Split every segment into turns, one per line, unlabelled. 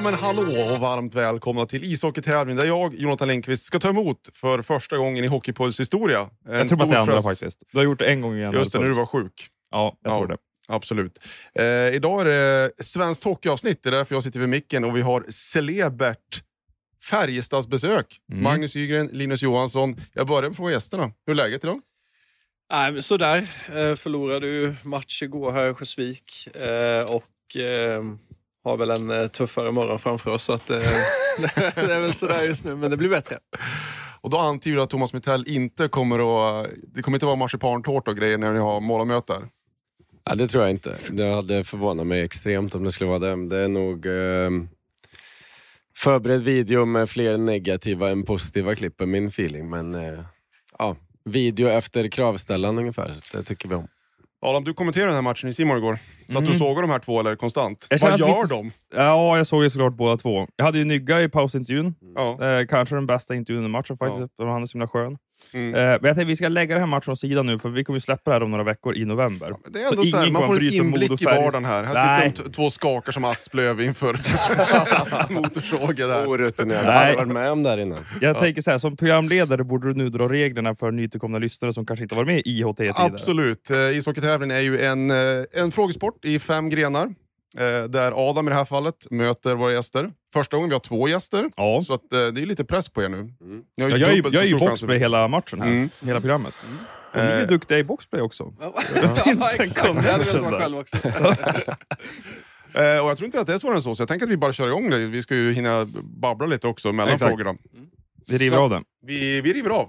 Ja men hallå och varmt välkomna till ishockeytävling där jag, Jonathan Lindqvist, ska ta emot för första gången i Hockeypuls historia. En
Jag tror att det är andra
press-
faktiskt. Du har gjort det en gång igen.
Just det, när du var sjuk.
Ja, jag
Ja.
tror det.
Absolut. Eh, idag är det svenskt hockeyavsnitt, det är därför jag sitter vid micken och vi har celebert Färjestadsbesök.
Mm.
Magnus Ygren, Linus Johansson. Jag börjar med fråga gästerna. Hur är läget idag?
Nej, men sådär. Eh, förlorade ju match igår här i Örnsköldsvik eh, och eh, har väl en eh, tuffare morgon framför oss. Så att, eh, det är väl sådär just nu, men det blir bättre.
Och då antyder du att Thomas Mittell inte kommer att... Det kommer inte vara marsipantårta och grejer när ni har målarmöte här.
Ja, det tror jag inte. Det hade förvånat mig extremt om det skulle vara det. Det är nog eh, förberedd video med fler negativa än positiva klipp är min feeling. Men eh, ja, video efter kravställan ungefär. Så det tycker vi om.
Adam, du kommenterade den här matchen i Simon igår. Att
Mm.
du såg de här två eller konstant. Vad
att
gör
mitt-
de?
Ja, jag såg ju såklart båda två. Jag hade ju Nygga i pausintervjun.
Ja.
Eh, kanske den bästa intervjun i matchen faktiskt,
Ja.
han är så himla skön.
Mm.
Eh, men jag tänkte vi ska lägga den här matchen åt sidan nu, för vi kommer släppa det här om några veckor i november.
Men Det är ändå så, här,
ingen
man får en inblick i vardagen här. Här
Nej.
sitter de två skakar som asplöv inför motorsågen där.
Orutinerad. Jag har aldrig varit med om det här innan.
Jag tänker så här, som programledare borde du nu dra reglerna för nytillkomna lyssnare som kanske inte varit med i IHT tidigare.
Absolut. Eh, Ishockeytävlingen är ju en, eh, en frågesport i fem grenar. Eh, där Adam i det här fallet möter våra gäster. Första gången vi har två gäster.
Ja.
Så att, eh, det är lite press på er nu. Ju
Ja, jag är, jag är
chans
boxplay hela matchen här,
Mm.
hela programmet. Och ni är ju
Eh,
duktiga i boxplay också.
Det
finns en
exakt. Hade
connection där.
Eh, och jag tror inte att det är svårare än så, så jag tänker att vi bara kör igång det. Vi ska ju hinna babbla lite också mellan
Exakt.
frågorna.
Vi river
Så-
av den.
Vi, vi river av.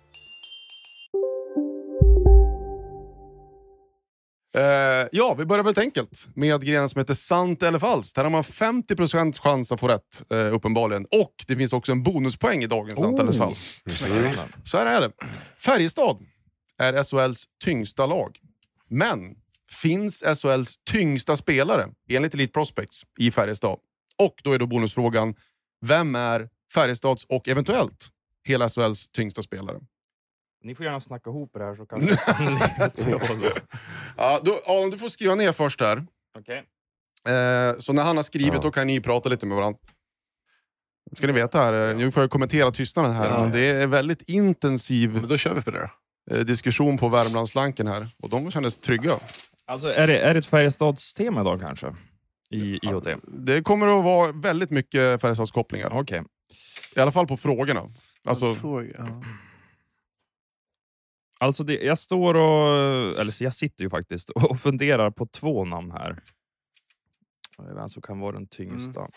Eh, ja, vi börjar väldigt enkelt med grenen som heter Sant eller falskt. Här har man 50% chans att få rätt, eh, uppenbarligen. Och det finns också en bonuspoäng i dagens Sant eller falskt. Så här är det. Färjestad är SHLs tyngsta lag. Men finns SHLs tyngsta spelare, enligt Elite Prospects, i Färjestad? Och då är då bonusfrågan, vem är Färjestads och eventuellt hela SHLs tyngsta spelare?
Ni får gärna snacka ihop det här så kanske...
Ja, då, Adam, du får skriva ner först här.
Okej.
Eh, så när han har skrivit,
Ja.
då kan ni prata lite med varandra. Ska ni veta här, eh, nu får jag kommentera tystnaden här,
Ja.
men det är väldigt intensiv
Men då kör vi på det då.
eh, diskussion på Värmlandsflanken här. Och de kändes trygga.
Alltså, är det, är det ett Färjestads-tema idag kanske? I IHT?
Det kommer att vara väldigt mycket Färjestadskopplingar.
Okej.
I alla fall på frågorna. Alltså,
Fråga, ja.
Alltså, det, jag står och... Eller så jag sitter ju faktiskt och funderar på två namn här. Vem som kan vara den tyngsta.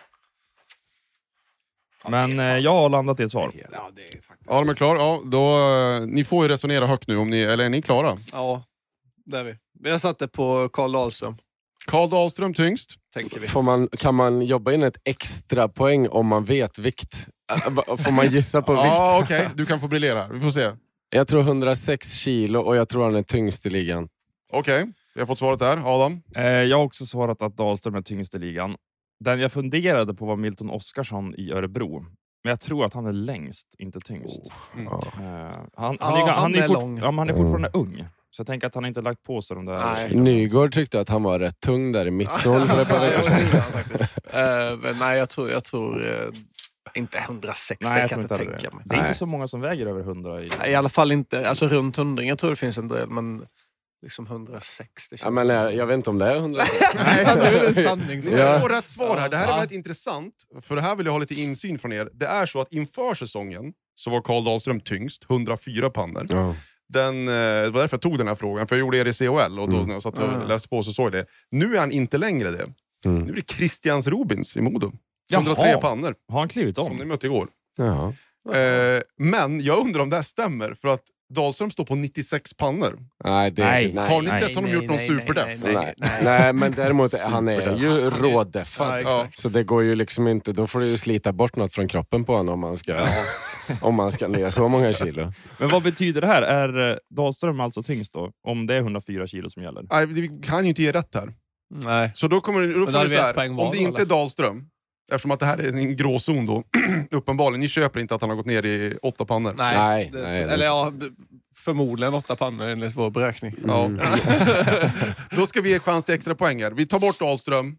Men eh, jag har landat i ett svar.
Ja, det är faktiskt...
ja, de är klara. Ja, då, eh, ni får ju resonera högt nu, om ni, eller är ni klara?
Ja, där är vi. Men Jag satte på Karl Dahlström,
Karl Dahlström tyngst.
tänker vi.
Får man, kan man jobba in ett extra poäng om man vet vikt? Äh, Får man gissa på vikt?
Ja, okej. Du kan få briljera. Vi får se.
Jag tror 106 kilo och jag tror han är tyngst i ligan.
Okej, vi har fått svaret där. Adam?
Eh, jag har också svarat att Dahlström är tyngst i ligan. Den jag funderade på var Milton Oskarsson i Örebro. Men jag tror att han är längst, inte tyngst.
Mm.
Eh, han, han,
Ja,
är, ga-
han
han, är,
är
fort,
lång.
ja, men han är fortfarande ung. Så jag tänker att han inte lagt på sig de där...
Nygård tyckte att han var rätt tung där i mittzon för ett par veckor sedan.
Eh, men nej, jag tror, jag tror eh, inte 106,
Nej,
det
jag
kan
inte
inte tänka
det.
mig.
Det är inte
Nej.
så många som väger över 100 i...
Nej, I alla fall inte, alltså runt 100. Jag tror det finns en del, men liksom 106. Det
Ja, men jag, jag vet inte om det är 100.
Nej, alltså, det är en sanning.
Ni ska få rätt svar här. Det här är
Ja.
väldigt intressant, för det här vill jag ha lite insyn från er. Det är så att inför säsongen så var Karl Dahlström tyngst, 104 pannor.
Ja.
Den, eh, det var därför jag tog den här frågan, för jag gjorde er i CHL och då
Mm.
när jag satt och läste på så såg jag det. Nu är han inte längre det.
Mm.
Nu är det Christians Robins i Modo.
Jaha.
103 pannor,
Har han klivit
som ni
om?
mötte igår.
Ja.
Eh, men jag undrar om det här stämmer, för att Dahlström står på 96 pannor.
Nej, det,
Nej.
nej.
Har ni
nej,
sett honom gjort någon superdeff?
Nej. Nej. men däremot han är ju
Ja,
rådeffad.
exakt.
Så det går ju liksom inte, då får du ju slita bort något från kroppen på honom om man ska, om man ska ner så många kilo.
Men vad betyder det här? Är eh, Dahlström alltså tyngst då? Om det är 104 kilo som gäller?
Nej, vi kan ju inte ge rätt här.
Nej.
Så då kommer det, då får
vi
så här, om det inte är
eller?
Dahlström, eftersom att det här är en gråzon då, uppenbarligen, ni köper inte att han har gått ner i åtta pannor.
Nej,
Nej,
det,
nej, det-
eller ja, förmodligen åtta pannor enligt vår beräkning.
Ja.
Mm.
då ska vi ge chans till extra poäng här. Vi tar bort Dahlström,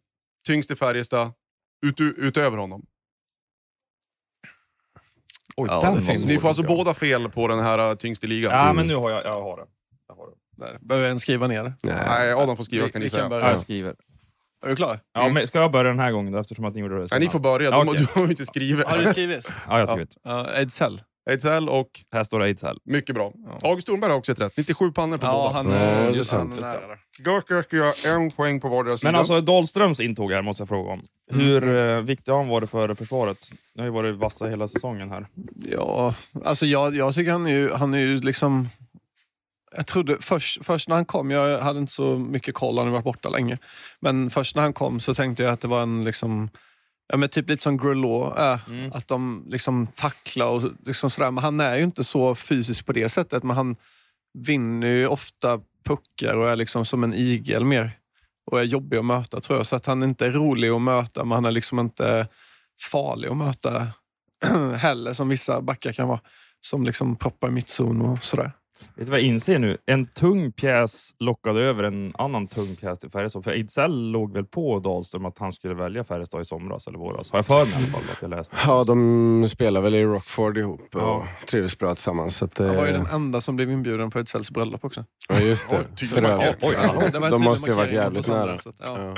tyngst i Färjestad, ut, utöver honom.
Oj,
Ja,
den
det
var
Ni får alltså båda fel på den här uh, tyngst i ligan.
Ja, men nu har jag, jag har det. Jag har det.
Där. Behöver en skriva ner det?
Nej.
Nej, Adam får skriva
Vi-
kan ni
vi
säga.
börja.
Ja, jag skriver.
Är du klar?
Ja, men ska jag börja den här gången då, eftersom att ni gjorde det
Nej,
senast?
ni får börja,
Ja,
du,
okej.
du har ju inte skrivit.
Har du skrivit?
Ja, jag har skrivit.
Ja, Ejdsell.
Ejdsell och
Här står det Ejdsell.
mycket bra.
Ja.
August Thornberg har också ett rätt. 97 pannor på
Ja,
båda.
han
Ja,
är,
är
han är nära
ska jag göra en poäng på vardera sida.
Men alltså Dahlströms intåg här måste jag fråga om. Hur eh, viktig har han varit för försvaret? Ni har ju varit vassa hela säsongen här.
Ja, alltså jag, jag tycker han är ju, han är ju liksom... Jag trodde först, först när han kom, jag hade inte så mycket koll, han har varit borta länge. Men först när han kom så tänkte jag att det var en liksom... Ja, men typ lite som Grelot är.
Mm.
Att de liksom tacklar och liksom sådär. Men han är ju inte så fysisk på det sättet. Men han vinner ju ofta puckar och är liksom som en igel mer. Och är jobbig att möta tror jag. Så att han inte är rolig att möta, men han är liksom inte farlig att möta heller som vissa backar kan vara. Som liksom proppar mittzon och sådär.
Vet du vad jag inser nu? En tung pjäs lockade över en annan tung pjäs till Färjestad. För Ejdsell låg väl på Dahlström att han skulle välja Färjestad i somras eller våras. Har jag för mig i alla fall att jag läste.
Ja, de spelar väl i Rockford ihop och
Ja.
trivs bra tillsammans. Att,
Han var ju
eh,
den enda som blev inbjuden på Edsälls bröllop också.
Ja, just det.
Oj,
För övrigt.
Oj,
Ja,
De måste ju varit
markering
jävligt nära.
så att, ja.
Ja.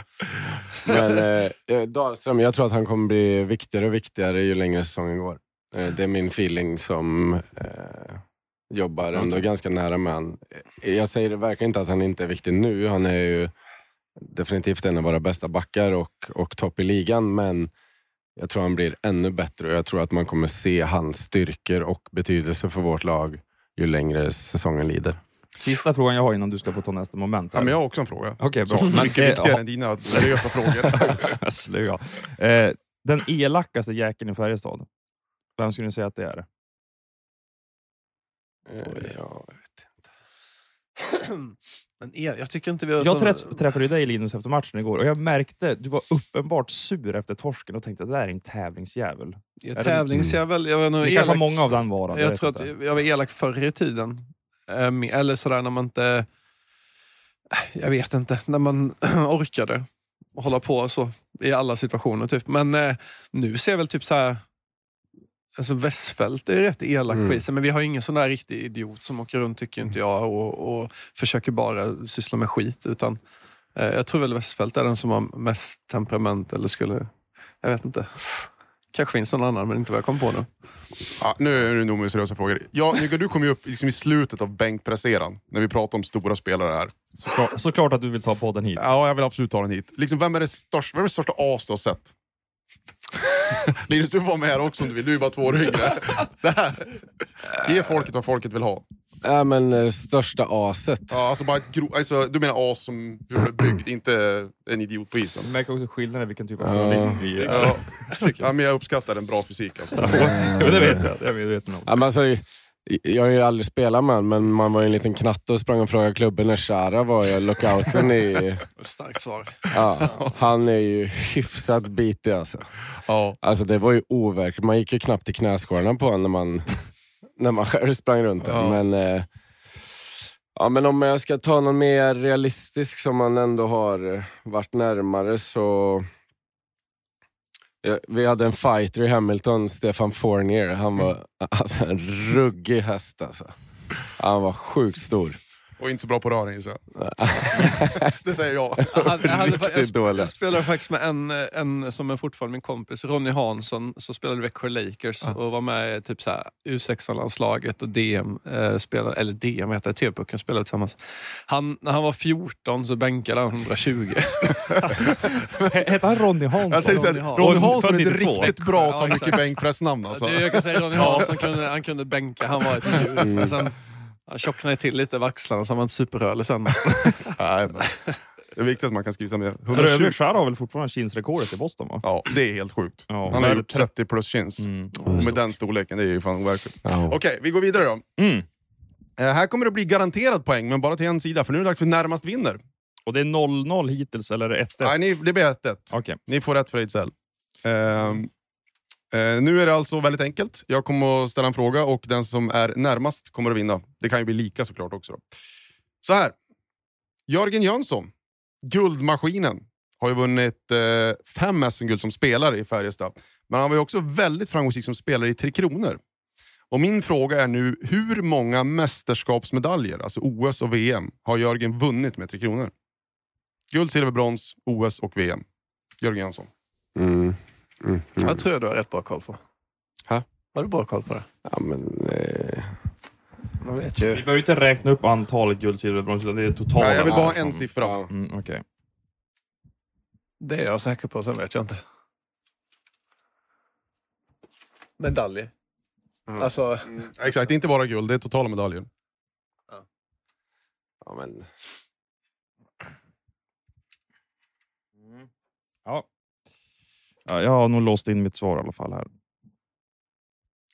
Men eh, Dahlström, jag tror att han kommer bli viktigare och viktigare ju längre säsongen går. Eh, det är min feeling som eh, jobbar ändå ganska nära med han. Jag säger verkar inte att han inte är viktig nu. Han är ju definitivt en av våra bästa backar och, och topp i ligan. Men jag tror han blir ännu bättre och jag tror att man kommer se hans styrkor och betydelse för vårt lag ju längre säsongen lider.
Sista frågan jag har innan du ska få ta nästa moment.
Ja, men jag har också en fråga.
Okej, bra.
Så,
Men,
mycket
eh,
viktigare än dina seriösa frågor.
Slöa. Eh, den elakaste jäkeln i Färjestad. Vem skulle ni säga att det är?
Eh, ja,
Men er, jag tycker inte vi har
Jag
så-
träff, träffade dig Linus efter matchen igår och jag märkte du var uppenbart sur efter torsken och tänkte att det där är en tävlingsjävel.
Ja,
det-
Tävlingsjävel, jag var nog
kanske har
elak.
många av den varan.
Jag
vet
tror att
inte.
jag var elak förr i tiden. Ehm, Eller sådär när man inte... Jag vet inte, när man orkade hålla på så i alla situationer. Typ. Men eh, nu ser jag väl typ så här... Alltså Westfält är rätt elak
Mm.
på isen, men vi har ingen sån där riktig idiot som åker runt, tycker inte jag, och, och försöker bara syssla med skit. Utan eh, jag tror väl Westfält är den som har mest temperament, eller skulle... Jag vet inte. Kanske finns någon annan, men inte vad jag kom på nu.
Ja, nu är det nog med seriösa frågor. Ja, Nygga, du kom ju upp liksom i slutet av bänkpresseran, när vi pratade om stora spelare här.
Såklart, såklart att du vill ta podden hit.
Ja, jag vill absolut ta den hit. Liksom, vem är det största, vem är det största as du har sett? Linus, du får vara med här också om du vill. Du är bara två år yngre. Det här. Ge folket vad folket vill ha.
Ja, men eh, största aset.
Ja, alltså bara gro- alltså, du menar as som hur det är byggd, inte en idiot på isen.
Du märker också skillnaden i vilken typ av
Ja.
journalist vi är.
Ja. ja, men jag uppskattar en bra fysik. Alltså.
Jo, det vet jag. Jag medveten om.
Ja, men alltså, jag har ju aldrig spelat med men man var ju en liten knatte och sprang och frågade klubben när Shara var i lockouten. I,
Starkt svar.
ja, han är ju hyfsat bitig alltså.
Ja.
Alltså det var ju overkligt. Man gick ju knappt i knäskålarna på honom när man, när man själv sprang runt där.
Ja.
Men, eh, ja, men om jag ska ta någon mer realistisk som man ändå har eh, varit närmare så... Ja, vi hade en fighter i Hamilton, Stefan Fournier. Han var alltså, en ruggig häst alltså. Han var sjukt stor.
Och inte så bra på rören gissar jag. Det säger jag.
Jag, hade, jag, hade, jag, jag spelade faktiskt med en, en som är fortfarande min kompis, Ronny Hansson, som spelade i Växjö Lakers och var med i typ så här U16-landslaget och DM, eh, spelade, eller DM heter det, TV-pucken spelade tillsammans. Han, när han var 14 så bänkade han 120.
Hette han Ronny Hansson?
Jag säger såhär,
Ronny
Ronny
Hansson.
Hansson är inte
Född 92.
riktigt bra att ta
Ja,
mycket bänkpressnamn alltså.
Jag kan säga Ronny Hansson kunde, han kunde bänka, han var ett djur.
Mm.
Han tjocknade till lite över axlarna så han var inte superrörlig sen.
Nej, men. Det är viktigt att man kan skryta med.
För
120.
övrigt, Shara har väl fortfarande kinsrekordet i Boston va?
Ja, det är helt sjukt.
Ja,
Han har gjort 30 plus chins.
Mm.
Med den storleken, det är ju fan overkligt.
Ja.
Okej, vi går vidare då.
Mm.
Eh, här kommer det bli garanterad poäng, men bara till en sida, för nu är det dags för närmast vinner.
Och det är 0-0 hittills, eller är det 1-1?
Nej, ni, det blir 1-1.
Okej.
Ni får rätt för Ejdsell. Ehm, eh, nu är det alltså väldigt enkelt. Jag kommer att ställa en fråga och den som är närmast kommer att vinna. Det kan ju bli lika såklart också. Då. Så här. Jörgen Jönsson, guldmaskinen, har ju vunnit eh, fem SM-guld som spelare i Färjestad. Men han var ju också väldigt framgångsrik som spelare i Tre Kronor. Och min fråga är nu, hur många mästerskapsmedaljer, alltså OS och VM, har Jörgen vunnit med Tre Kronor? Guld, silver, brons, OS och VM. Jörgen Jönsson.
Mm. Mm. Mm.
Jag tror jag du har rätt bra koll på.
Ha?
Har du bra koll på det?
Ja, men, eh,
Man vet
Vi
ju.
behöver inte räkna upp antalet guld, silver, brons, utan det är totalen.
Nej, jag vill bara ha en
som-
siffra.
ja.
Mm, okej.
Det är jag säker på, sen vet jag inte. Medaljer.
Mm.
Alltså,
Exakt, inte bara guld, det är totala medaljer.
ja, men,
Ja. Ja. Jag har nog låst in mitt svar i alla fall här.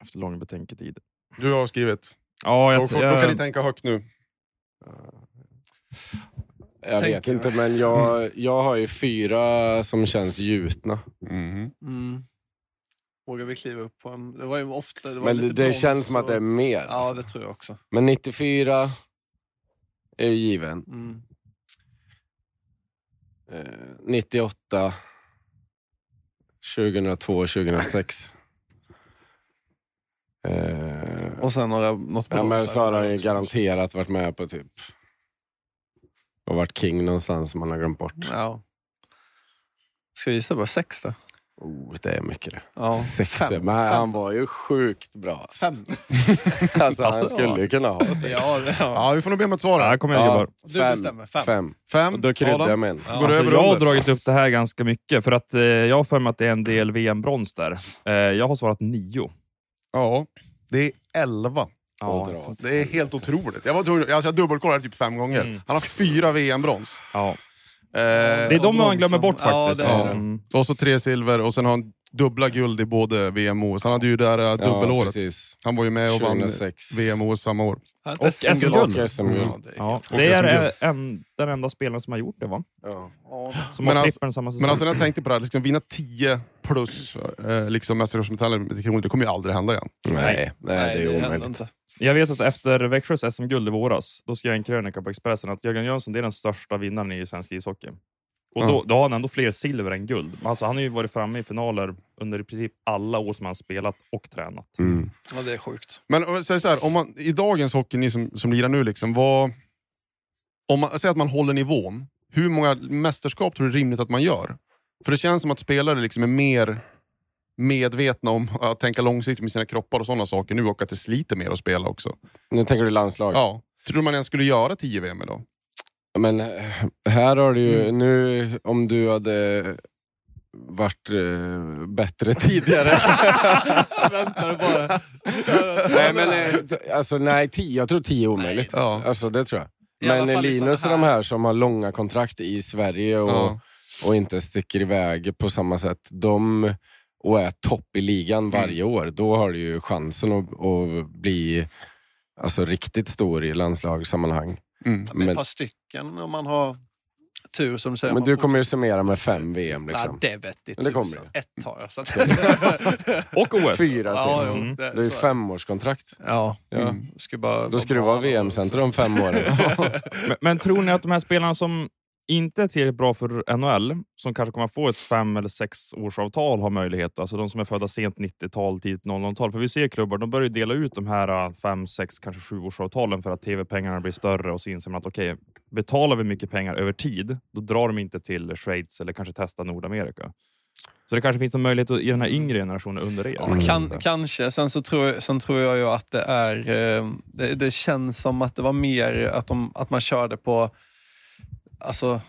Efter lång betänketid.
Du har skrivit.
Ja,
Då,
jag,
då
jag,
kan ni tänka högt nu.
jag
Tänker
vet inte, men jag, jag har ju fyra som känns gjutna.
Mhm.
mm. Vågar vi kliva upp på en... Det var ju ofta... Det var
Men det,
lite
det
brons
känns som att det är mer.
Ja,
alltså.
det tror jag också.
Men 94 är ju given.
Mm.
Eh, 98, 2002, 2006. Eh,
Och sen några, något
ja, men så har han ju garanterat varit med på typ... Och varit king någonstans som man har glömt bort.
Ja. Ska vi gissa på sex då?
Oh, det är mycket det.
Ja.
Sex,
Fem.
men
Fem.
han var ju sjukt bra.
Fem.
Alltså, han skulle ju kunna ha sex.
Ja, det- ja.
Ja, vi får nog be om ett svar.
Ja,
här.
kom igen gubbar.
Du bestämmer. Fem.
Fem.
Fem.
Och då kryddar jag med en.
Ja.
Alltså, jag har dragit upp det här ganska mycket, för att eh, jag har för mig att det är en del VM-brons där. Eh, jag har svarat nio.
Ja, det är elva.
Ja,
Det är helt otroligt. Jag, var alltså jag dubbelkollade typ fem gånger.
Mm.
Han har fyra VM-brons.
ja.
Eh,
Det är de man glömmer bort
Ja,
faktiskt.
det.
Mm.
Och så tre silver och sen har han dubbla guld i både VM och OS. Han hade ju det där eh,
Ja,
dubbelåret.
precis.
han var ju med och vann
2006.
VM och OS samma år.
Och
SM-guld.
Och SM-guld.
Ja, det är
Ja, en, den enda spelaren som har gjort det, va?
Ja.
Som
Men
har
alltså-
samma säsong.
Men alltså när jag tänkte på det här, liksom, vinna 10 plus eh, liksom Kronor, det kommer ju aldrig hända igen.
Nej, nej, det är omöjligt.
Jag vet att efter Växjös SM-guld i våras, då skrev jag en krönika på Expressen att Jörgen Jönsson det är den största vinnaren i svensk ishockey. Och då,
Ja.
då har han ändå fler silver än guld. Alltså, han har ju varit framme i finaler under i princip alla år som han spelat och tränat.
Mm.
Ja, det är sjukt.
Men om- säg så här, om man, i dagens hockey, ni som, som lirar nu, liksom, vad, om man säger att man håller nivån, hur många mästerskap tror du är rimligt att man gör? För det känns som att spelare liksom är mer medvetna om att tänka långsiktigt med sina kroppar och sådana saker nu och att det sliter mer att spela också.
Nu tänker du landslag.
Ja. Tror du man ens skulle göra 10 VM idag?
Men eh, här har du ju,
Mm.
nu om du hade varit eh, bättre tidigare.
Väntar bara.
nej, men, eh, alltså, nej, tio, jag tror tio är omöjligt.
Ja.
Alltså, det tror jag. Men Linus
såna
och de
här-
här som har långa kontrakt i Sverige och,
Ja.
och inte sticker iväg på samma sätt. De, och är topp i ligan varje år. Då har du ju chansen att, att bli alltså, riktigt stor i landslagssammanhang.
Mm.
Men ett par stycken om man har tur som du säger.
Men du kommer ju summera med fem VM. Liksom.
Nej, det vet
Men det kommer det.
Ett har jag. Så.
Och OS.
Fyra till.
ja, jo,
Mm.
det,
Du är ju
det.
femårskontrakt.
Ja,
Ja.
mm. ska bara,
Då ska du vara VM-center om fem år.
Men, men tror ni att de här spelarna som inte tillräckligt bra för NHL, som kanske kommer att få ett fem eller sex årsavtal har möjlighet. Alltså de som är födda sent 90-tal, tidigt 00-tal. För vi ser klubbar, de börjar ju dela ut de här äh, fem, sex, kanske sju årsavtalen för att tv-pengarna blir större och så inser man att okej, betalar vi mycket pengar över tid, då drar de inte till Schweiz eller kanske testa Nordamerika. Så det kanske finns en möjlighet att- i den här yngre generationen under er.
Ja, kan, kanske. Sen, så tror, sen tror jag ju att det är... Eh, det, det känns som att det var mer att, de, att man körde på... Alltså,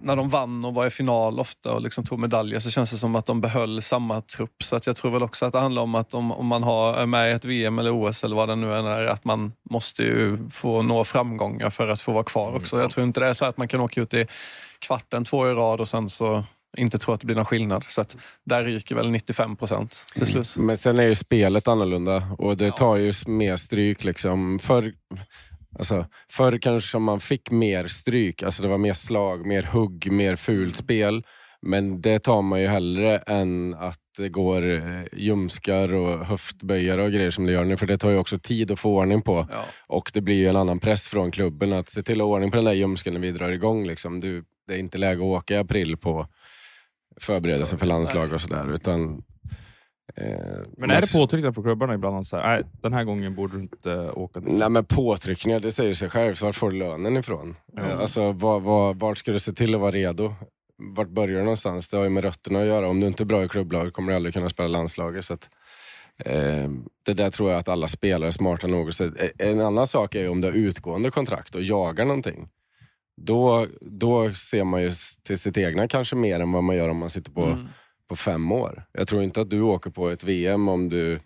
när de vann och var i final ofta och liksom tog medaljer så känns det som att de behöll samma trupp. Så att jag tror väl också att det handlar om att om, om man har, är med i ett VM eller OS eller vad det nu än är, att man måste ju få nå framgångar för att få vara kvar också. jag tror inte det är så att man kan åka ut i kvarten två i rad och sen så inte tro att det blir någon skillnad. Så att där ryker väl 95 procent till slut.
Men sen är ju spelet annorlunda och det tar ju mer stryk. Liksom. För, Alltså, förr kanske man fick mer stryk, alltså det var mer slag, mer hugg, mer fult spel. Men det tar man ju hellre än att det går eh, ljumskar och höftböjare och grejer som det gör nu. För det tar ju också tid att få ordning på.
Ja.
Och det blir ju en annan press från klubben att se till att ha ordning på den där ljumsken när vi drar igång. Liksom. Du, det är inte läge att åka i april på förberedelse för landslag och sådär. Utan,
Men är det påtryckningar från klubbarna ibland? att säga, Nej, den här gången borde du inte åka dit.
Nej men påtryckningar, det säger sig självt. Var får du lönen ifrån? Eh, Alltså, var, var, vart ska du se till att vara redo? Vart börjar du någonstans? Det har ju med rötterna att göra. Om du inte är bra i klubblag kommer du aldrig kunna spela landslaget. Så att, eh, det där tror jag att alla spelare är smarta nog. Så, eh, en annan sak är ju om du har utgående kontrakt och jagar någonting. Då, då ser man ju till sitt egna kanske mer än vad man gör om man sitter på
Mm.
På fem år. Jag tror inte att du åker på ett VM om, du,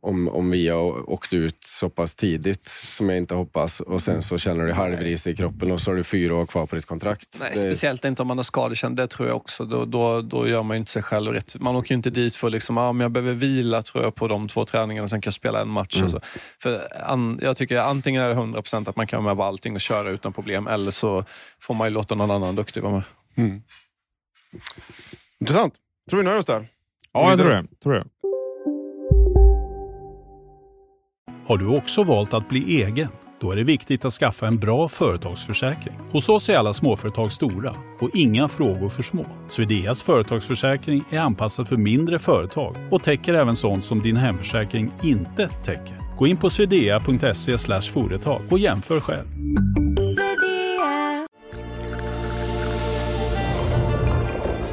om, om vi har åkt ut så pass tidigt, som jag inte hoppas, och sen så känner du halvris i kroppen och så har du fyra år kvar på ditt kontrakt.
Nej,
Det-
speciellt inte om man är skadekänd. Det tror jag också. Då, då, då gör man ju inte sig själv rätt. Man åker ju inte dit för liksom, ah, men jag behöver vila tror jag, på de två träningarna, sen kan jag spela en match.
Mm.
För an, jag tycker antingen är det 100% att man kan vara med på allting och köra utan problem, eller så får man ju låta någon annan duktig vara med.
Mm. Intressant. Tror vi nöjer oss där?
Ja, jag tror det. Tror det.
Har du också valt att bli egen? Då är det viktigt att skaffa en bra företagsförsäkring. Hos oss är alla småföretag stora och inga frågor för små. Swedeas företagsförsäkring är anpassad för mindre företag och täcker även sånt som din hemförsäkring inte täcker. Gå in på swedea.se företag och jämför själv.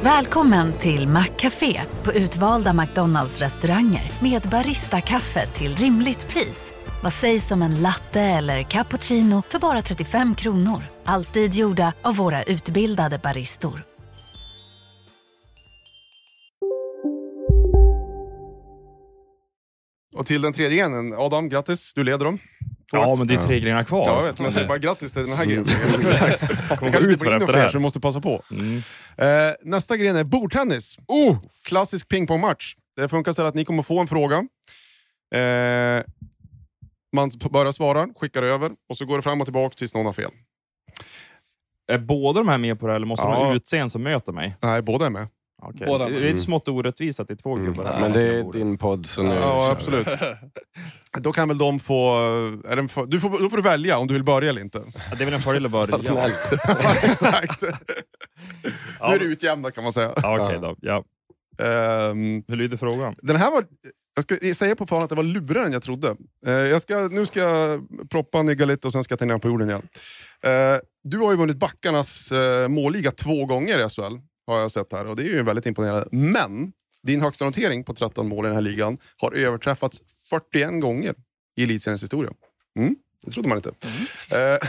Välkommen till Maccafé på utvalda McDonalds restauranger med Baristakaffe till rimligt pris. Vad sägs om en latte eller cappuccino för bara 35 kronor? Alltid gjorda av våra utbildade baristor.
Och till den tredje igen, Adam, grattis. Du leder dem.
Ja, men det är tre grenar kvar.
Ja, jag vet, men säger bara grattis till den här grenen.
Exakt.
Det
Kommer gå
inte
ut efter det här.
så du måste passa på.
Mm.
Eh, nästa gren är bordtennis. Oh, klassisk pingpongmatch. Det funkar så att ni kommer få en fråga. Eh, man börjar svara, skickar över och så går det fram och tillbaka tills någon har fel.
Är båda de här med på det eller måste
Ja.
de ha utseende som möter mig?
Nej, båda är med.
Okej.
Båda
Det är lite smått orättvist att det är två
Mm.
gubbar här.
Men det är din podd så nu
Ja, absolut. Då kan väl de få... Är det en för, du får, då får du välja om du vill börja eller inte.
Ja, det är väl en fördel att börja.
Snällt.
Exakt. Nu är det utjämnat kan man säga.
Ja, Okej då. Ja.
Ehm,
Hur lyder frågan?
Den här var, jag ska säga på förhand att det var lurigare än jag trodde. Eh, jag ska, nu ska jag proppa, nygga lite och sen ska jag ta ner på jorden igen. Eh, du har ju vunnit backarnas uh, målliga två gånger i SHL, har jag sett här. Och det är ju väldigt imponerande. Men din högsta notering på 13 mål i den här ligan har överträffats 41 gånger i elitseriens historia. Mm, det trodde man inte. Eh,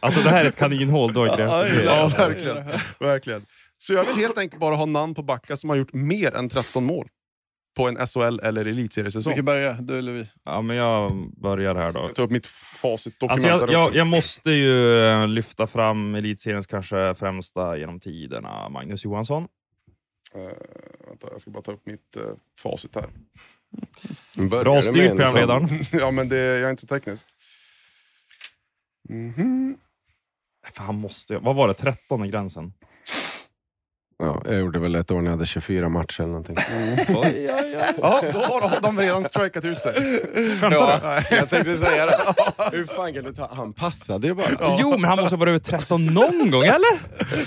Alltså det här är ett kaninhål du har grävt
ja, verkligen. verkligen. Så jag vill helt enkelt bara ha namn på backar som har gjort mer än 13 mål på en SHL eller elitseriesäsong.
Vilka börjar? Du eller vi?
Ja, men jag börjar här då.
Jag tar upp mitt facitdokument
Alltså jag, jag, jag måste ju eh, lyfta fram elitseriens kanske främsta genom tiderna, Magnus Johansson.
Eh, vänta, jag ska bara ta upp mitt uh, facit här.
Bra styrt
en
programledaren.
ja, men det, jag är inte så teknisk. Mhm.
Fan, han måste ju- Vad var det? 13 i gränsen?
Ja, jag gjorde väl ett år när jag hade 24 matcher eller någonting.
Ja, då har Adam redan strikat ut sig.
Skämtar du?
Nej.
jag tänkte säga det. Hur fan kan du ta... Han passade ju bara.
Jo, men han måste ha varit över 13 någon gång, eller?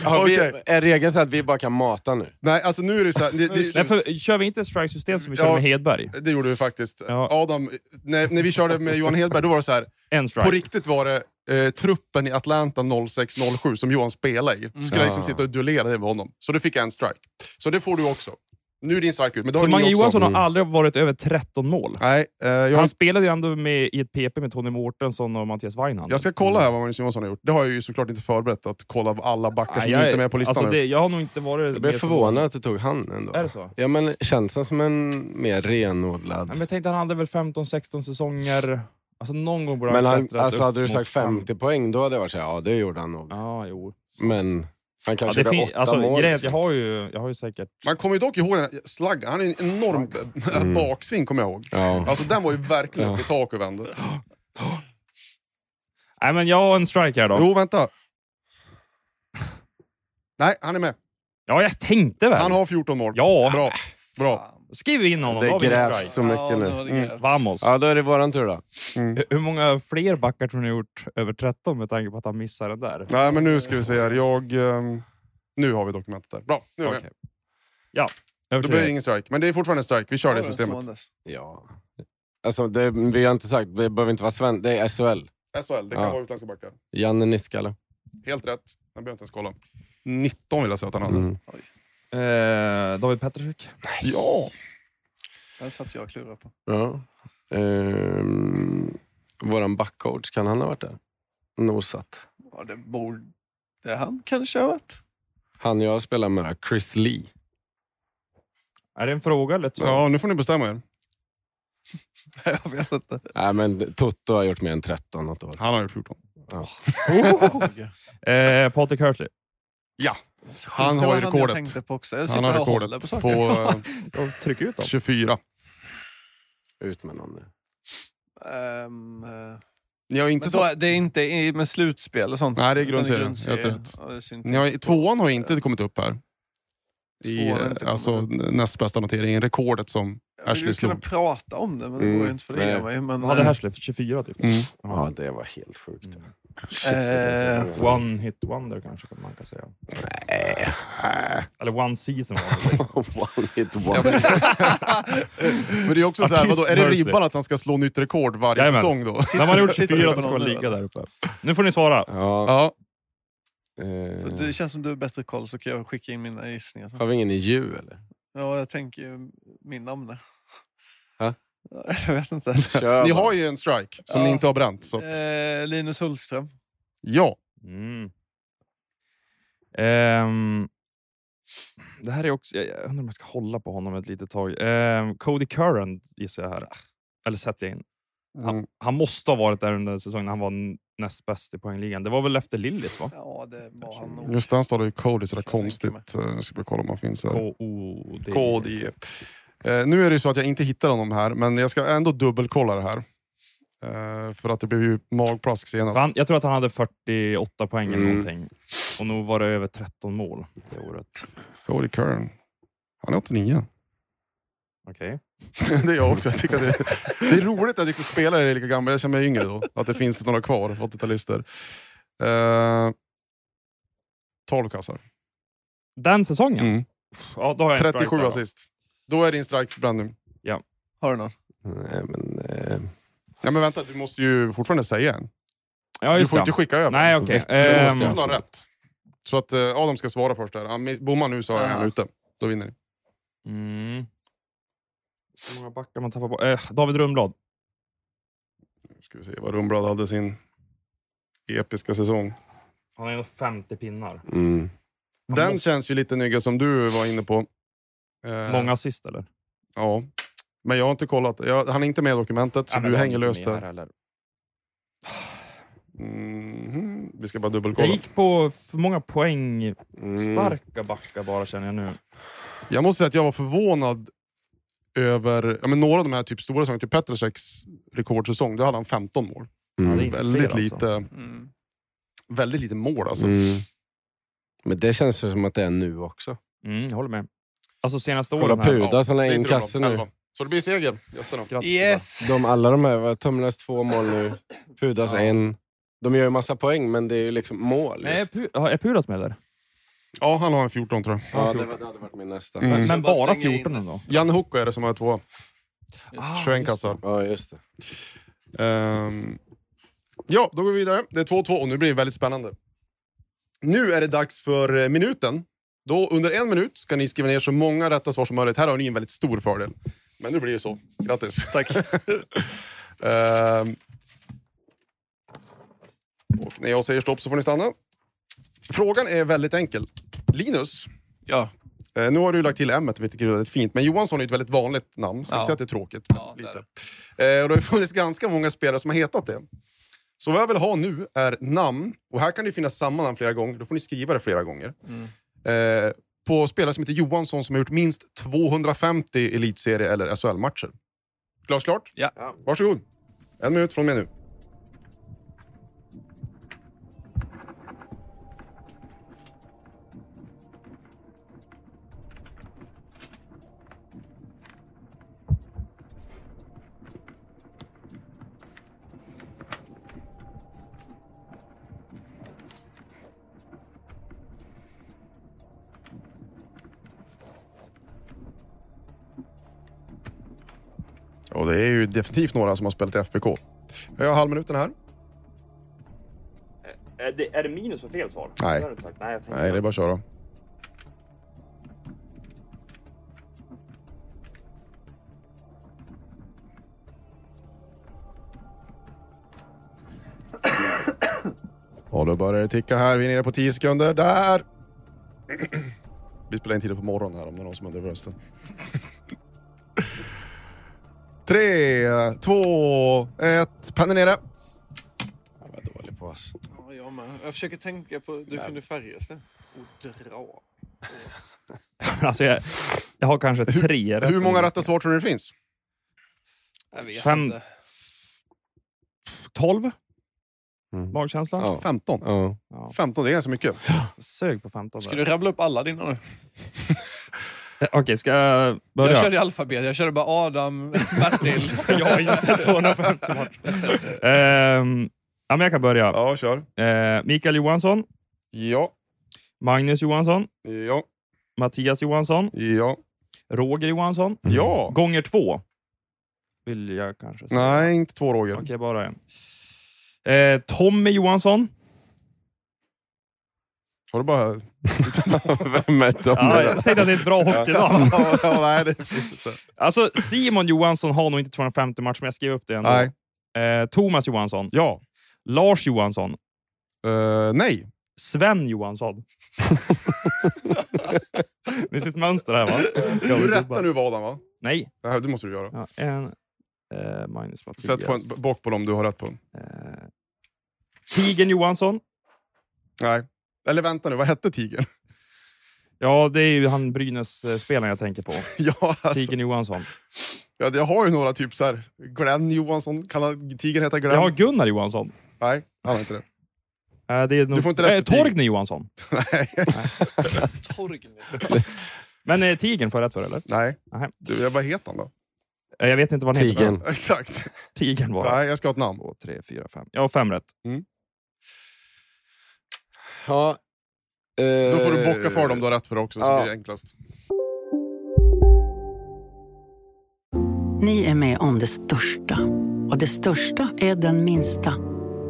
Har vi, är regeln så att vi bara kan mata nu?
Nej, alltså nu är det så här, det,
Nej,
det,
för, kör vi inte strike-system som vi körde
Ja.
med Hedberg?
det gjorde vi faktiskt.
Ja.
Adam, när, när vi körde med Johan Hedberg, då var det så här.
En
På
strike.
riktigt var det eh, truppen i Atlanta 06-07 som Johan spelade i. Skulle jag liksom sitta och duellera det med honom. Så då fick en strike. Så det får du också. Nu är din strike ut, men
Så
har ni
Mange
också.
Johansson har
Mm.
aldrig varit över 13 mål.
Nej, eh, jag,
Han spelade ju ändå med, i ett PP med Tony Mårtensson och Mattias Weinhand.
jag ska kolla här vad Magnus Johansson har gjort. Det har jag ju såklart inte förberett, att kolla alla backar som inte är med på listan
alltså
nu.
det, Jag har nog inte varit...
Jag blev
med så-
förvånad att du tog han ändå.
Är det så?
Ja men känns han som en mer renodlad...
Nej, men jag tänkte han hade väl 15-16 säsonger. Alltså någon gång borde
Men
han
han,
klättrat
alltså
upp
hade du
mot
sagt
fem.
50 poäng, då hade jag varit såhär, ja det gjorde han nog.
Ja, jo.
Men Han
Ja,
kanske
det
gjorde
fin-
åtta
alltså,
mål.
grejen är att jag har ju, jag har ju säkert...
Man kommer ju dock ihåg den här slaggen. Han ju en enorm
Mm.
baksving, kommer jag ihåg.
Ja.
Alltså den var ju verkligen
Ja.
upp i tak och vände.
Nej, men jag har en strike här då.
Jo, vänta. Nej, han är med.
Ja, jag tänkte väl.
Han har 14 mål.
Ja,
Bra. Bra.
Skriv in honom.
Det
vi
grävs så mycket
Ja, nu
Mm.
Vamos.
Ja, då är det våran tur då.
Hur- Hur många fler backar tror ni har gjort över 13 med tanke på att han missar den där?
Nej, men nu ska vi se här. Jag... ehm, nu har vi dokumentet där. Bra, nu är vi
Okej.
med.
Ja,
Då blir det ingen strike. Men det är fortfarande strike. Vi kör
Ja,
det
den
systemet.
Ja. Alltså, det, vi har inte sagt, det behöver inte vara sven, det är SHL.
SHL, det kan
Ja.
vara utländska backar.
Janne Niskala.
Helt rätt. Jag behöver inte ens kolla. 19 vill jag säga att han hade.
Mm.
Eh, David Petrusik.
Ja!
Den satt jag och klurade på.
Ja. Ehm, våran backcoach, kan han ha varit där? Nosat.
Ja, det borde han kanske ha varit.
Han jag spelar med, Chris Lee.
Är det en fråga eller ett svar?
Ja, nu får ni bestämma er.
jag vet inte.
Nej, men Toto har gjort mer än 13 något år.
Han har gjort 14.
Eh, Patrik Hurtley.
Han har ju
jag
rekordet.
tänkte på också. Jag
Han har
och
rekordet
på
på eh,
Tryck ut dem.
24.
Ut med någon nu.
Eh,
Ni har inte så...
det är inte med slutspel och sånt?
Nej, det är grundserien.
grundserie.
Helt rätt.
Ja, det syns
Ni har,
inte.
tvåan har inte kommit upp här. I, alltså näst bästa noteringen. Rekordet som
Jag
Ashley
vill kunna
slog.
prata om det, men det
Mm,
går inte för det mig. Men,
Vad hade
eh,
Hersley? 24 typ?
Mm.
Ja, det var helt sjukt.
Mm.
Shit, säsong.
One hit wonder kanske kan man kan säga. Eller one season wonder.
One hit one.
men, det är också så här, vadå, är det ribban att han ska slå nytt rekord varje
Jajamän.
säsong då?
När man har gjort
Sitter
24
du på
så ska ligga där uppe. Nu får ni svara.
Ja.
Ja,
eh,
Det känns som du har bättre koll så kan jag skicka in mina gissningar.
har vi ingen i ju eller?
Ja, jag tänker ju min namn. Jag vet inte.
Kör
ni
bara.
har ju en strike som
Ja.
ni inte har bränt. Så att,
Eh, Linus Hultström.
ja,
Mm. Ehm, det här är också... Jag, jag undrar om jag ska hålla på honom ett litet tag. Ehm, Cody Curran gissar jag här. Eller sätter jag in.
mm.
Han måste ha varit där under säsongen när han var näst bäst i poängligan. Det var väl efter Lillis va?
Ja, det var han nog.
just det, han står i Cody sådär
Jag tänker
konstigt. Eh, Jag ska bara kolla om han finns här.
K-O-D.
Eh, nu är det ju så att jag inte hittar honom här, men jag ska ändå dubbelkolla det här. Eh, för att det blev ju magplask senast.
Han, jag tror att han hade 48 poäng eller
Mm.
någonting. Och nog var det över 13 mål det året.
Cody Curran. Han är 89.
Okej.
det är jag också. Jag tycker det, det är roligt att liksom spelare är lika gamla. Jag känner mig yngre då. Att det finns några kvar, 80-talister. Uh, 12 kassar.
Den säsongen?
Mm.
Ja, då har jag en strike
37
där då.
assist. Då är din strike bränd nu.
Har du någon?
Nej, men, eh,
Ja, men vänta, du måste ju fortfarande säga en.
Ja,
Du
just
får
det.
inte skicka över.
Nej, okej.
Du
Ehm,
måste ha rätt. Så att eh, Adam ska svara först. Där. Han bommar nu så är han
Ja.
ute. Då vinner ni.
Mm. Hur många backar man tappar på? Eh, David Rundblad.
Nu ska vi se vad Rumblad hade sin episka säsong.
Han har ändå 50 pinnar.
mm.
Den
måste-
känns ju lite nygga som du var inne på. Eh,
Många assist eller?
Ja. Men jag har inte kollat. Jag, han är inte med i dokumentet, så
Ja,
du hänger löst
här heller.
Mhm. Vi ska bara
Jag
dubbelkolla.
gick på för många poäng.
Mm.
Starka backar bara känner jag nu.
Jag måste säga att jag var förvånad över ja, men några av de här typ stora säsongerna. Typ Petroseks rekordsäsong, då hade han 15 mål.
Ja,
Mm.
inte
Väldigt,
fler,
lite,
alltså.
Mm.
väldigt lite mål alltså.
Mm. Men det känns som att det är nu också.
Mm, jag håller med. Alltså senaste
Kolla
åren
han har
Det är
in
inte bra.
kasse nu.
Så det blir seger, gästerna.
Grattis,
Yes!
De, alla de här, Tumlas två mål nu, Pudas
Ja.
en. De gör ju massa poäng, men det är ju liksom mål.
Nej, är,
Just.
Pu- ja, är Pudas med där?
Ja, han har en 14 tror jag.
Ja, det, var, det hade varit min nästa.
Mm.
Men, men
bara
bara
slänga in
14
det.
ändå?
Janne Hukko är det som har två.
Ah,
21
just
kassar.
Ja, just det.
Ehm, ja, då går vi vidare. Det är 2-2 och nu blir det väldigt spännande. Nu är det dags för eh, minuten. Då under en minut ska ni skriva ner så många rätta svar som möjligt. Här har ni en väldigt stor fördel. Men nu blir det så. Grattis!
Tack.
Ehm, och när jag säger stopp så får ni stanna. Frågan är väldigt enkel. Linus,
Ja.
eh, nu har du lagt till M, vilket är väldigt fint. Men Johansson är ett väldigt vanligt namn. Ska
Ja.
inte säga att det är tråkigt. men
Ja, det
lite.
är
Eh, och det har ju funnits ganska många spelare som har hetat det. Så vad jag vill ha nu är namn. Och här kan det finnas samma namn flera gånger. Då får ni skriva det flera gånger. Eh, på spelare som heter Johansson som har gjort minst 250 elitserie eller SHL-matcher. Glasklart?
Ja.
Varsågod. En minut från mig nu. Ju definitivt några som har spelat i FBK. Jag har halvminuten här.
Är det, är det minus för fel svar?
Nej.
Det sagt. Nej,
Nej, det är bara att köra. Och då börjar det ticka här. Vi är nere på 10 sekunder. Där! Vi spelar in tidigt på morgonen här om det är någon som undrar rösten. Tre, två, ett. Pennan nere.
Jag var dålig på oss.
Ja, jag med. Jag försöker tänka på... Du kunde Färjestad. Och dra.
Alltså, jag, jag har kanske tre.
Hur
resten
många rätta svar tror du det finns?
Jag vet
Fem-
inte.
12?
Mm.
Magkänsla?
Ja.
15.
Ja.
Ja.
15, det är ganska mycket.
Sög på 15
Ska du rabbla upp alla dina nu?
Eh, Okej, ska jag börja?
Jag körde i alfabet. Jag körde bara Adam, Bertil.
jag har inte 250 matcher. Ehm, ja, men jag kan börja.
Ja, kör.
Eh, Mikael Johansson,
Ja,
Magnus Johansson,
ja,
Mattias Johansson,
ja,
Roger Johansson.
ja.
Gånger två. Vill jag kanske säga.
Nej, inte två Roger.
Okej, bara en. Eh, Tommy Johansson.
Har du bara...
Vem är de?
Ja, jag tänkte att det är ett bra hockeylag.
ja, nej, det.
Alltså, Simon Johansson har nog inte 250 matcher, men jag skrev upp det ändå.
Nej.
Eh, Thomas Johansson.
Ja.
Lars Johansson.
Eh, nej.
Sven Johansson. Ni ser ett mönster här va?
Du rättar nu vad va?
Nej.
Det här, det måste du göra.
Ja, en, eh, Mattias.
Sätt på en, bock på dem du har rätt på.
Eh, Tigen Johansson.
Nej. Eller vänta nu, vad hette tigern?
Ja, det är ju han Brynäs-spelaren jag tänker på.
ja, alltså,
Tigen Johansson.
ja, jag har ju några typ så här. Glenn Johansson, kan han, tigern heta Glenn?
Jag har Gunnar Johansson.
Nej, han har inte det.
Eh, det är nog,
får inte rätt Tigen.
Torgny Johansson.
Nej.
Torgny.
Men eh, Tigen får jag rätt för eller?
Nej.
Nähä.
Du, vad heter han då?
Eh, jag vet inte vad han heter.
Tigen.
Exakt.
Tigen var det.
Nej, jag ska ha ett namn.
Två, tre, fyra, fem. Jag har fem rätt.
Ja.
Då får du bocka för dem du har rätt för också, så
Ja.
blir det enklast.
Ni är med om det största. Och det största är den minsta.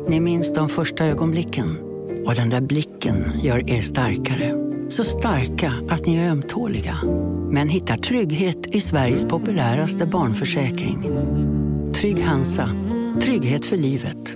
Ni minns de första ögonblicken. Och den där blicken gör er starkare. Så starka att ni är ömtåliga. Men hittar trygghet i Sveriges populäraste barnförsäkring. Trygg Hansa. Trygghet för livet.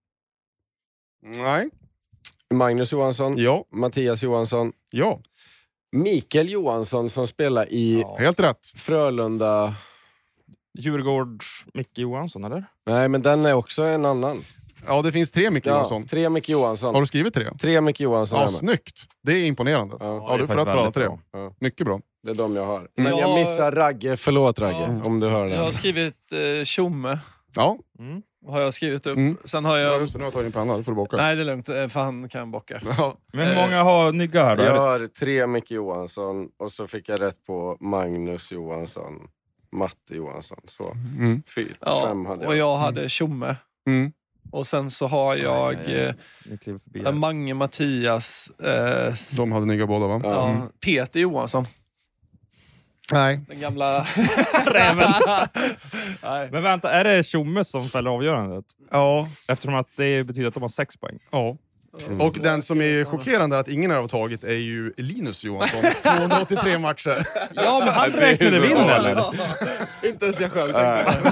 Nej.
Magnus Johansson.
Ja.
Mattias Johansson.
Ja.
Mikael Johansson som spelar i
Helt rätt.
Frölunda.
Djurgårds Micke Johansson, eller?
Nej, men den är också en annan.
Ja, det finns tre Micke
Ja,
Johansson.
tre Micke Johansson.
Har du skrivit tre?
Tre Micke Johansson
Ja, snyggt. Det är imponerande.
Ja,
Ja, du
det är
får rätt för alla tre.
ja,
Mycket bra.
det är de jag har. Men jag
Jag-
missar Ragge. Förlåt Ragge,
Ja.
om du hör
Jag har
det.
skrivit eh, tjomme.
Ja,
Har jag skrivit upp.
Mm.
Sen har
ja
jag...
just det, nu har jag tagit din penna. Du får du bocka.
Nej, det är lugnt. eh, För han kan bocka.
Ja.
Men hur många har Nygga här då?
Jag har tre Micke Johansson och så fick jag rätt på Magnus Johansson, Matte Johansson. Så
Mm.
fyra,
Ja,
fem hade
och
jag.
jag hade tjomme.
Mm.
Och sen så har jag
aj, aj.
eh,
Ni
eh,
här.
Mange Mattias, eh,
De hade nygga båda va?
ja,
Mm.
Peter Johansson.
Nej.
Den gamla...
Räven.
Nej.
Men vänta, är det Tjomme som fäller avgörandet?
Ja.
Eftersom att det betyder att de har sex poäng.
ja. Och den som är chockerande att ingen har tagit är ju Linus Johansson. 283 matcher.
Ja, men han räknade
så.
vinn eller?
Inte ens jag själv tänkte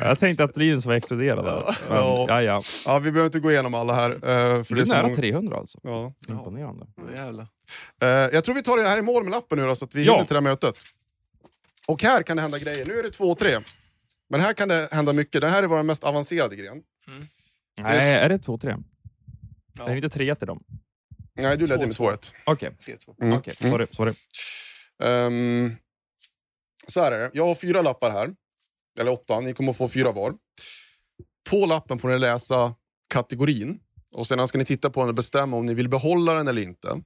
Jag tänkte att Linus var exkluderad. där. Men,
Ja.
ja, ja.
Ja, vi behöver inte gå igenom alla här. eh, För
Det är nära
många-
300 alltså.
Ja.
Imponerande.
Jävlar.
Eh, jag tror vi tar det här i mål med lappen nu då, så att vi
Ja.
hinner till det här mötet. Och här kan det hända grejer. Nu är det 2-3. Men här kan det hända mycket. Det här är vår mest avancerade gren.
Nej, är det 2-3? Det är inte 3 till dem.
Nej, du ledde med 2-1.
Okej,
3-2.
Mm.
okej. sorry. sorry.
Ehm, så här är det. Jag har fyra lappar här. Eller åtta. Ni kommer att få fyra var. På lappen får ni läsa kategorin. Och Sedan ska ni titta på den och bestämma om ni vill behålla den eller inte.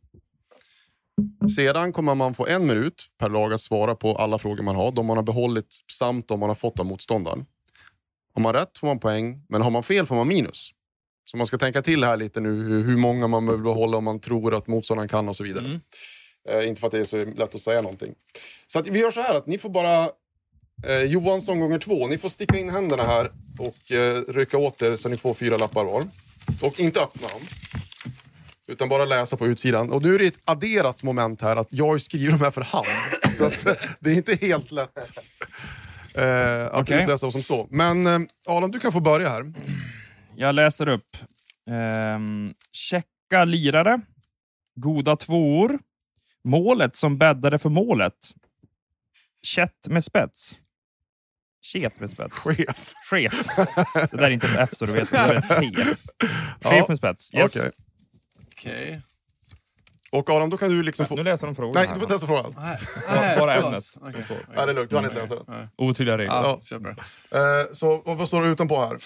Sedan kommer man få en minut per lag att svara på alla frågor man har. De man har behållit samt de man har fått av motståndaren. Har man rätt får man poäng, men har man fel får man minus. Så man ska tänka till här lite nu hur- många man behöver behålla om man tror att motståndaren kan och så vidare.
Mm.
Eh, inte för att det är så lätt att säga någonting. Så att vi gör så här att ni får bara eh, Johansson gånger två. Ni får sticka in händerna här och eh, rycka åt er så ni får fyra lappar var. Och inte öppna dem. Utan bara läsa på utsidan. Och nu är det ett adderat moment här att jag skriver de här för hand. Så att, det är inte helt lätt eh, att
Okej.
utläsa vad som står. Men eh, Adam, du kan få börja här.
Jag läser upp. Ehm, checka lirare. Goda tvåor. Målet som bäddade för målet. Kätt med spets. Ket med spets.
Chef.
Chef. Det där är inte ett F så du vet. Det är ett T. Chef
Ja.
med spets. Yes.
Okej.
Okej.
Och Adam, då kan du liksom få...
Nu läser de frågorna.
Nej, du får inte läsa frågan.
Nej,
Bara, ämnet. som
Okej.
står.
Ja, det är lugnt, du hann inte läsa den.
Otydliga regler.
Ja,
Ja. Eh, så och vad står det utanpå här?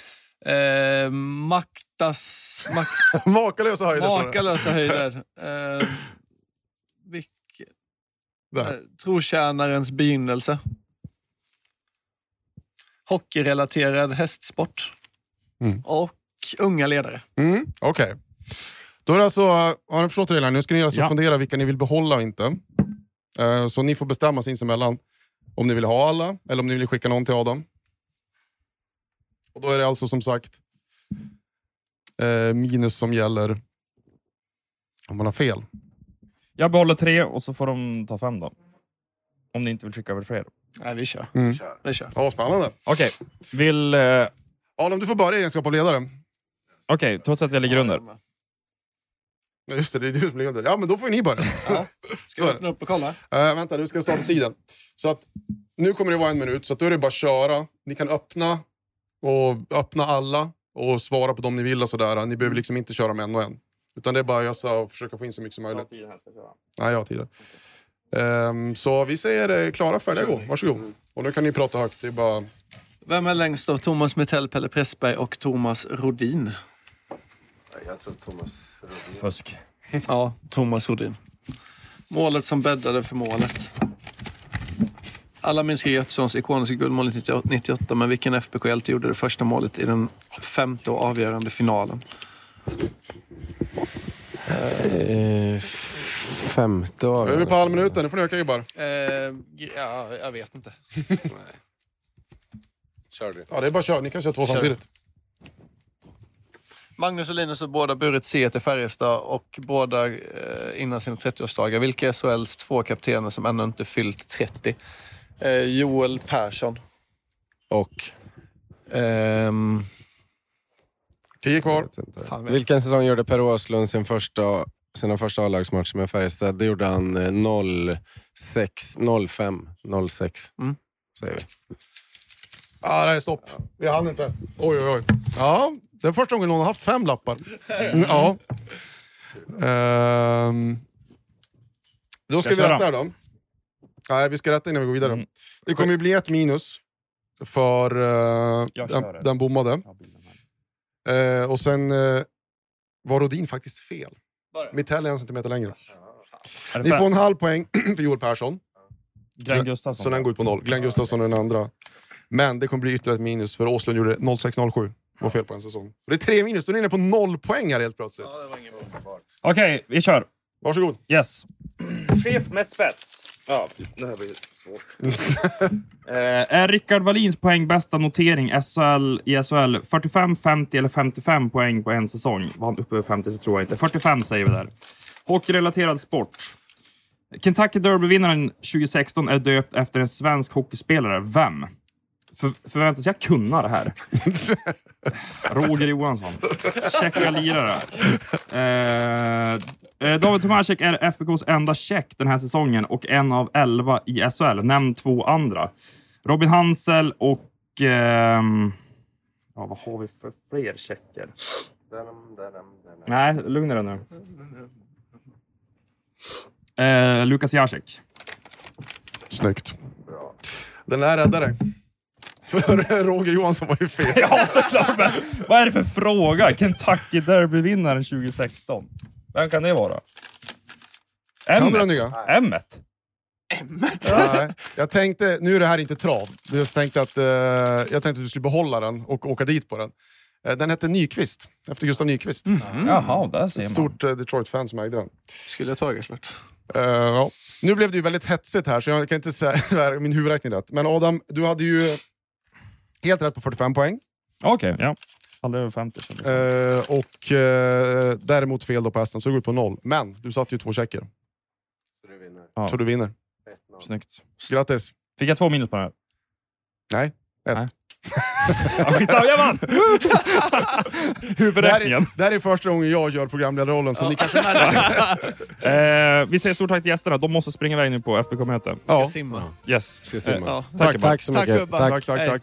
Eh, maktas... Mak
Makalösa höjder.
makalösa höjder. Eh, vilk, eh, trotjänarens begynnelse. Hockeyrelaterad hästsport.
Mm.
Och unga ledare.
Mm, Okej. Då är det alltså, har ni förstått reglerna? Nu ska ni alltså
Ja.
fundera vilka ni vill behålla och inte. Eh, så ni får bestämma sinsemellan om ni vill ha alla eller om ni vill skicka någon till Adam. Och Då är det alltså som sagt eh, minus som gäller om man har fel.
Jag behåller tre och så får de ta fem då. Om ni inte vill skicka över fler.
Nej, vi kör.
Mm.
Vi kör.
Ja, spännande.
Okej, vill... eh,
Adam, du får börja i egenskap av ledare.
Okej, trots att jag ligger under.
Ja, Just det, det är du som ligger under. Ja, men då får ju ni börja.
Ja. Ska vi
det.
öppna upp och kolla?
Eh, vänta, nu ska jag starta tiden. Så att, nu kommer det vara en minut, så att då är det bara att köra. Ni kan öppna och öppna alla och svara på dem ni vill och sådär. Ni behöver liksom inte köra med en och en. Utan det är bara att ösa och försöka få in så mycket som möjligt. Nej, jag har tiden. Ehm, så vi säger eh, klara, färdiga, gå. Varsågod. Och nu kan ni prata högt. Det är bara...
Vem är längst då? Thomas Mittell, Pelle Pressberg och Thomas Rodin?
Jag tror Thomas Rodin.
Fusk.
Ja, Thomas Rodin. Målet som bäddade för målet. Alla minns Götssons ikoniska guldmål 98, men vilken FBK-hjälte gjorde det första målet i den femte och avgörande finalen?
Eh, femte
Nu är vi på halvminuten, nu får ni öka gubbar.
Eh, ja, jag vet inte.
Kör du.
Ja, det är bara att köra. Ni kan köra två
Kör.
samtidigt.
Magnus och Linus har båda burit C till Färjestad och båda eh, innan sina 30-årsdagar. Vilka är SHLs två kaptener som ännu inte fyllt 30? Eh, Joel Persson.
Och?
Ehm,
Tio kvar.
Vilken säsong gjorde Per Åslund sin första, sina första A-lagsmatcher med Färjestad? Det gjorde han eh, 06, 05, 06.
Mm.
Säger vi.
Ja, det är stopp. Vi hann inte. Oj, oj, oj. Ja, det är första gången någon har haft fem lappar. Mm, Ja. Ehm. Då ska
Ska
vi
jag
rätta här då. Nej, vi ska rätta innan vi går vidare.
Mm.
Det kommer ju bli ett minus för uh,
Jag kör det.
den, den bommade. Eh, och sen eh, var Rodin faktiskt fel. Mittell är en centimeter längre.
Är det
Ni får en halv poäng för Joel Persson.
Glenn Gustafsson.
Så den går ut på noll. Glenn Gustafsson är den andra. Men det kommer bli ytterligare ett minus för Åslund gjorde 0607. Var fel på en säsong. Det är tre minus, då är ni inne på noll poäng här helt plötsligt.
Okej, vi kör.
Varsågod.
Yes. Chef med spets. Ja, det här blir svårt. eh, är Rickard Wallins poäng bästa notering SHL, i SHL 45, 50 eller 55 poäng på en säsong? Var han uppe över 50 så tror jag inte. 45 säger vi där. Hockeyrelaterad sport. Kentucky Derby-vinnaren 2016 är döpt efter en svensk hockeyspelare. Vem? För, förväntas jag kunna det här? Roger Johansson. Tjecka lirare. Eh, eh, David Tomasek är FBKs enda tjeck den här säsongen och en av elva i SHL. Nämn två andra. Robin Hansel och... ehm, ja, vad har vi för fler tjecker? Nej, lugna dig nu. Eh, Lukas Jacek.
Snyggt. Den där räddade dig. För Roger Johansson var ju fel.
Ja, såklart. Men vad är det för fråga? Kentucky Derby-vinnaren 2016. Vem kan det vara?
Kan du den
M1.
nya?
M1?
Nej, jag tänkte, nu är det här inte trav. Jag tänkte att, eh, jag tänkte att du skulle behålla den och åka dit på den. Eh, den hette Nyqvist, efter Gustav Nyqvist.
Jaha, där ser
Ett
man.
stort eh, Detroit-fan som ägde den.
Skulle jag tagit klart.
Eh, ja. Nu blev det ju väldigt hetsigt här, så jag kan inte säga min huvudräkning rätt. Men Adam, du hade ju helt rätt på 45 poäng.
Okej, ja. Aldrig över 50 kändes det.
Eh, och eh, däremot fel då på hästen, så du går ut på noll. Men du satte ju två checker,
Ja.
så du vinner.
Snyggt.
Grattis!
Fick jag två minus på det här?
Nej, ett.
Nej. Ja, skitsamma, jag vann! Huvudräkningen.
är, det här är första gången jag gör programledarrollen, så ni kanske märker.
Eh, vi säger stort tack till gästerna. De måste springa iväg nu på FBK-möte.
Ja.
Simma.
Yes.
Ska simma.
Ja.
Tack,
gubbar.
tack så
Tack,
mycket.
Tack, tack,
Hej.
tack.